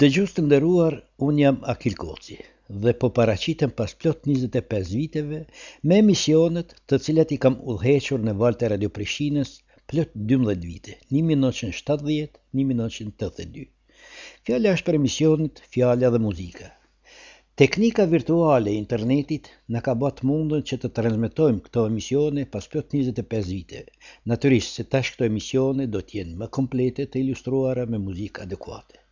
Dëgjues të nderuar, unë jam Akil Koci dhe po paraqitem pas plot njëzet e pesë viteve me emisionet të cilat i kam udhëhequr në valët e Radio Prishtinës plot dymbëdhjetë vite, një mijë e nëntëqind e shtatëdhjetë, një mijë e nëntëqind e tetëdhjetë e dy. Fjala është për emisionet Fjala dhe Muzika. Teknika virtuale e internetit na ka ba të mundun që të transmetojmë këto emisione pas plot njëzet e pesë viteve. Natyrisht se tash këto emisione do të jenë më komplete të ilustruara me muzikë adekuate.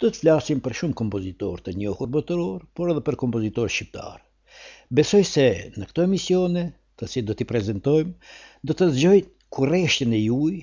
Do të flasim për shumë kompozitorë të njohur botëror, por edhe për kompozitorë shqiptarë. Besoj se në këto emisione, të cilat do t'i prezentojmë, do të zgjojnë kurreshtjen e juj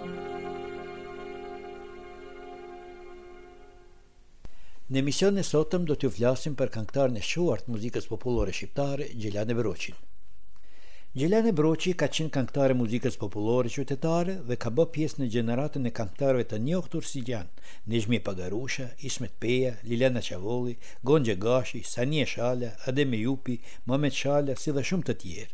Në emisionin e sotëm do t'ju flasim për kangtaren e shuar të muzikës popullore shqiptare, Gjejlane Broqin. Gjejlane Broqi ka qenë kangtare e muzikës popullore qytetare dhe ka bë pjesë në gjeneratën e kangtarëve të njohtur si janë Nexhmije Pagarusha, Ismet Peja, Liljana Çavolli, Gonxhe Gashi, Sanije Shala, Adem Ejupi, Muhamet Shala si dhe shumë të tjerë.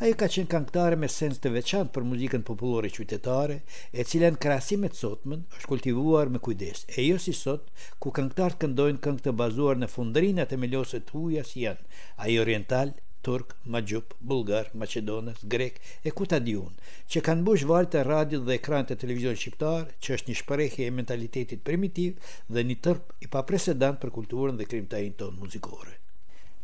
Ajo ka qenë këngëtare me sens të veçantë për muzikën popullore qytetare, e cila në krahasim me të sotmën është kultivuar me kujdes, e jo si sot, ku këngëtarët këndojnë këngë të bazuar në fundrinat e meloseve të huaja si janë ai oriental, turk, maxhup, bullgar, maqedonas, grek e ku ta di unë, që kanë mbush valët e radios dhe ekranet e televizionit shqiptar, që është një shprehje e mentalitetit primitiv, dhe një turp i papresedant për kulturën dhe krijimtarinë tonë muzikore.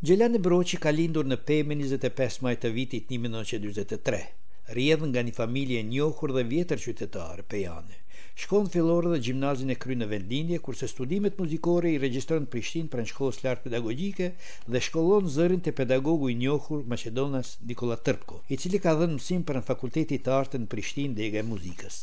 Gjejlane Broqi ka lindur në Pejë më njëzet e pesë maj të vitit një mijë e nëntëqind e dyzet e tre. Rrjedh nga një familje e njohur dhe e vjetër qytetare, pejane. Shkollën fillore dhe gjimnazin e kryen në vendlindje, kurse studimet muzikore i regjistron në Prishtinë pranë Shkollës së Lartë Pedagogjike dhe shkollon zërin te pedagogu i njohur maqedonas Nikolla Tërpko, i cili ka dhënë mësim pranë Fakultetit të Arteve në Prishtinë, dega e muzikës.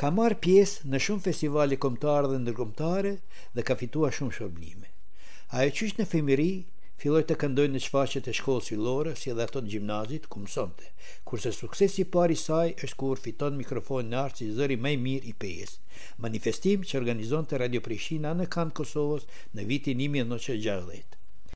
Ka marrë pjesë në shumë festivale kombëtare dhe ndërkombëtare dhe ka fituar shumë shpërblime. Ajo qysh në fëmijëri filloi të këndojë në shfaqjet e shkollës fillore si dhe ato të gjimnazit ku mësonte, kurse suksesi i parë i saj është kur fiton mikrofonin e artë si zëri më i mirë i Pejës, manifestim që organizonte Radio Prishtina në Këndon Kosova në vitin një mijë e nëntëqind e gjashtëdhjetë.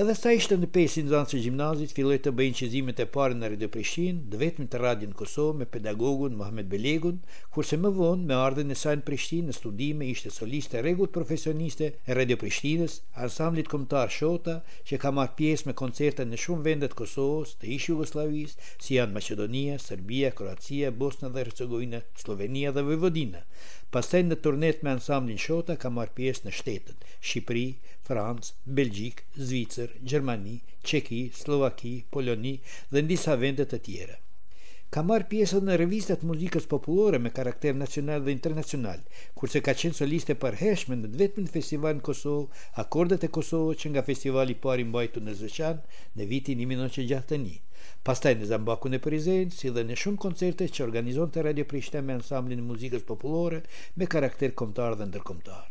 Edhe sa ishte në Pejë si nxënëse e gjimnazit filloi të bëjë inçizimet e para në Radio Prishtinë, të vetmen radio në Kosovë me pedagogun Muhamet Belegun, kurse më vonë me ardhjen e saj në Prishtinë në studime ishte soliste e rregullt profesioniste e Radio Prishtinës, Ansamblit Kombëtar Shota, që ka marrë pjesë me koncerte në shumë vende të Kosovës, të ish-Jugosllavisë, si janë Maqedonia, Serbia, Kroacia, Bosna dhe Hercegovina, Sllovenia dhe Vojvodina. Pastaj në turnetë me Ansamblin Shota ka marrë pjesë në shtetet Shqipëri, Francë, Belgjikë, Zvicër, Gjermani, Çeki, Sllovaki, Poloni dhe në disa vende të tjera. Ka marrë pjesë në revista të muzikës popullore me karakter nacional dhe internacional, kurse ka qenë soliste e përhershme në të vetmin festival në Kosovë, Akordet e Kosovës që nga festivali i parë i mbajtur në Zveçan në vitin një mijë e nëntëqind e gjashtëdhjetë e një, pastaj në Zambakun e Prizrenit, si dhe në shumë koncerte që organizonte Radio Prishtina me Ansamblin e Muzikës Popullore me karakter kombëtar dhe ndërkombëtar.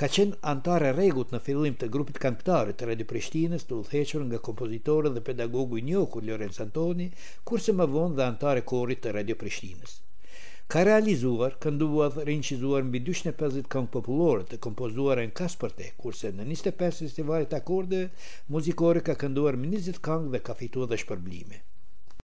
Ka qenë anëtare e rregullt në fillim të grupit këngëtarëve të Radio Prishtinës, të udhëhequr nga kompozitori dhe pedagogu i njohur Lorenc Antoni, kurse më vonë dhe anëtare e korit të Radio Prishtinës. Ka realizuar, kënduar dhe incizuar mbi 250 këngë popullore të kompozuara enkas për të, kurse në 25 festivale të akordeve muzikore ka kënduar mbi 20 këngë dhe ka fituar dhe shpërblime.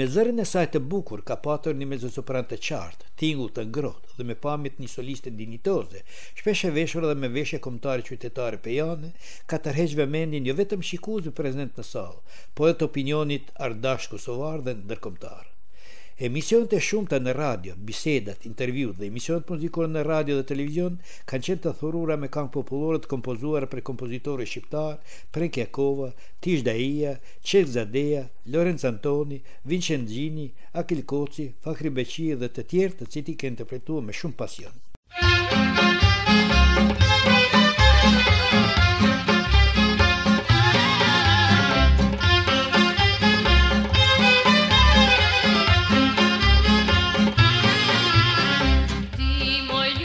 Me zërin e saj të bukur ka patur një mezosopran të qartë, tingull të ngrohtë dhe me pamje të një soliste dinjitoze, shpesh e veshur dhe me veshje kombëtare qytetare pejane, ka tërheq vëmendjen jo vetëm shikuesve prezent në sallë, por edhe të opinionit ardash kosovar dhe ndërkombëtar. Emisionet e shumta në radio, bisedat, intervjut dhe emisionet muzikore në radio dhe televizion Kanë qenë të thurura me këngë popullore të kompozuara prej kompozitorëve shqiptarë, Prenk Jakova, Tish Daija, Çesk Zadeja, Lorenc Antoni, Vinçenc Gjini, Akil Koci, Fahri Beqiri dhe të tjerë të cilët i ka interpretuar me shumë pasion.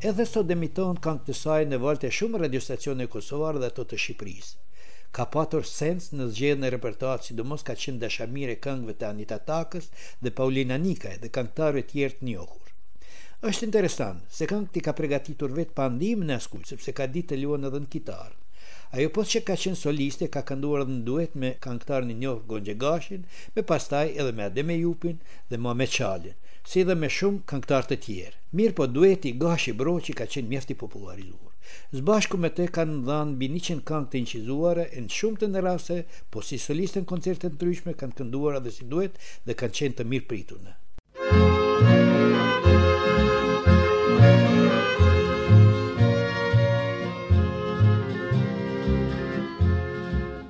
Edhe sot emitohen këngë të saj në valët e shumë radiostacioneve kosovare dhe ato të Shqipërisë. Ka patur sens në zgjedhjen e repertoarit sidomos ka qenë dashamirë e këngëve të Anita Takës dhe Paulina Nikaj dhe këngëtarëve tjerë të njohur. Është interesant, se këngët i ka pregatitur vetë pa ndihmën e askujt, sepse ka ditë të luan edhe në kitarë. Ajo pos që ka qenë soliste, ka kënduar edhe në duet me këngëtaren e njohur Gonxhe Gashin, më pastaj edhe me Adem Ejupin dhe Muhamet Shalën, si dhe me shumë këngëtarë të tjerë. Mirëpo dueti Gashi Broqi ka qenë mjaft i popullarizuar. Së bashku me të kanë dhënë mbi njëqind këngë të incizuara e në shumtën e rasteve, po si soliste në koncerte të ndryshme kanë kënduar edhe si duet dhe kanë qenë të mirëpritur.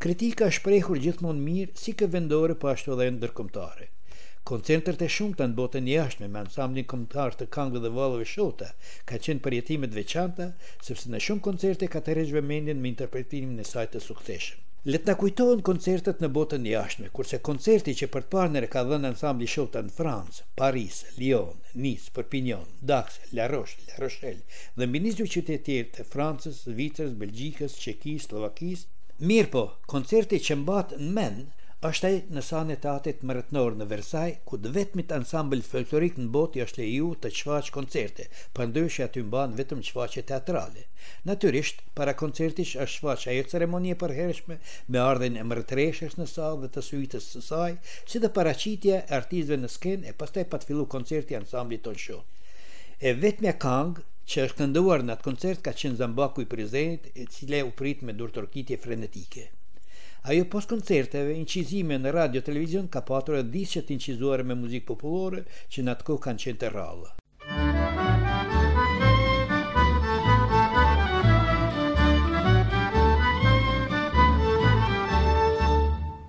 Kritika është shprehur gjithmonë mirë sikur vendore po ashtu edhe ndërkombëtare. Koncertet e shumta në botën e jashtme me ansamblin kombëtar të këngëve dhe valleve Shota kanë qenë përjetime të veçanta, sepse në shumë koncerte ka tërheqë vëmendjen me interpretimin e saj të suksesshëm. Le të na kujtohen koncertet në botën e jashtme, kurse koncerti që për të parë herë e ka dhënë ansambli Shota në Francë, Paris, Lyon, Nice, Perpignan, Dax, La Roche, La Rochelle dhe mbi njëzet qytete tjera të Francës, Zvicrës, Belgjikës, Çekisë, Sllovakisë, mirëpo koncerti që mbahet në mend është ai në sallën e Teatrit Mbretnor në Versaj, ku të vetmit ansambël folklorik në botë i është lejuar të çfaqë koncerte, përndryshe aty mbahen vetëm çfaqje teatrale. Natyrisht, para koncertit është shfaqë ajo ceremoni e përhershme me ardhjen e mbretëreshës në sallë dhe të suitës së saj, si dhe paraqitja e artistëve në skenë e pastaj pat fillu koncerti i ansamblit tonë Shota. E vetmja këngë që është kënduar në atë koncert ka qenë Zambaku i Prizrenit, e cila u prit me duartrokitje frenetike. Ajo pos koncerteve, incizime në radio televizion ka patur edhe disqe të incizuara me muzikë popullore që në atë kohë kanë qenë të rralla.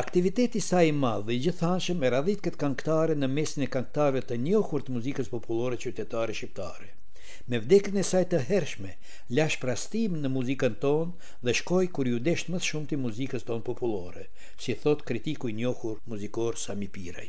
Aktiviteti i saj i madh dhe i gjithanshëm e radhit këtë kankëtare në mesin e kankëtarëve të njohur të muzikës popullore qytetare shqiptare. Me vdekjen e saj të hershme, la zbrastim në muzikën tonë dhe shkoi kur iu desht më së shumti muzikës tonë popullore, si thotë kritiku i njohur muzikor Sami Piraj.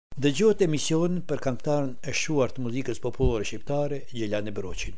Dëgjuat emisionin për këngëtaren e shuar të muzikës popullore shqiptare, Gjelane Broçin.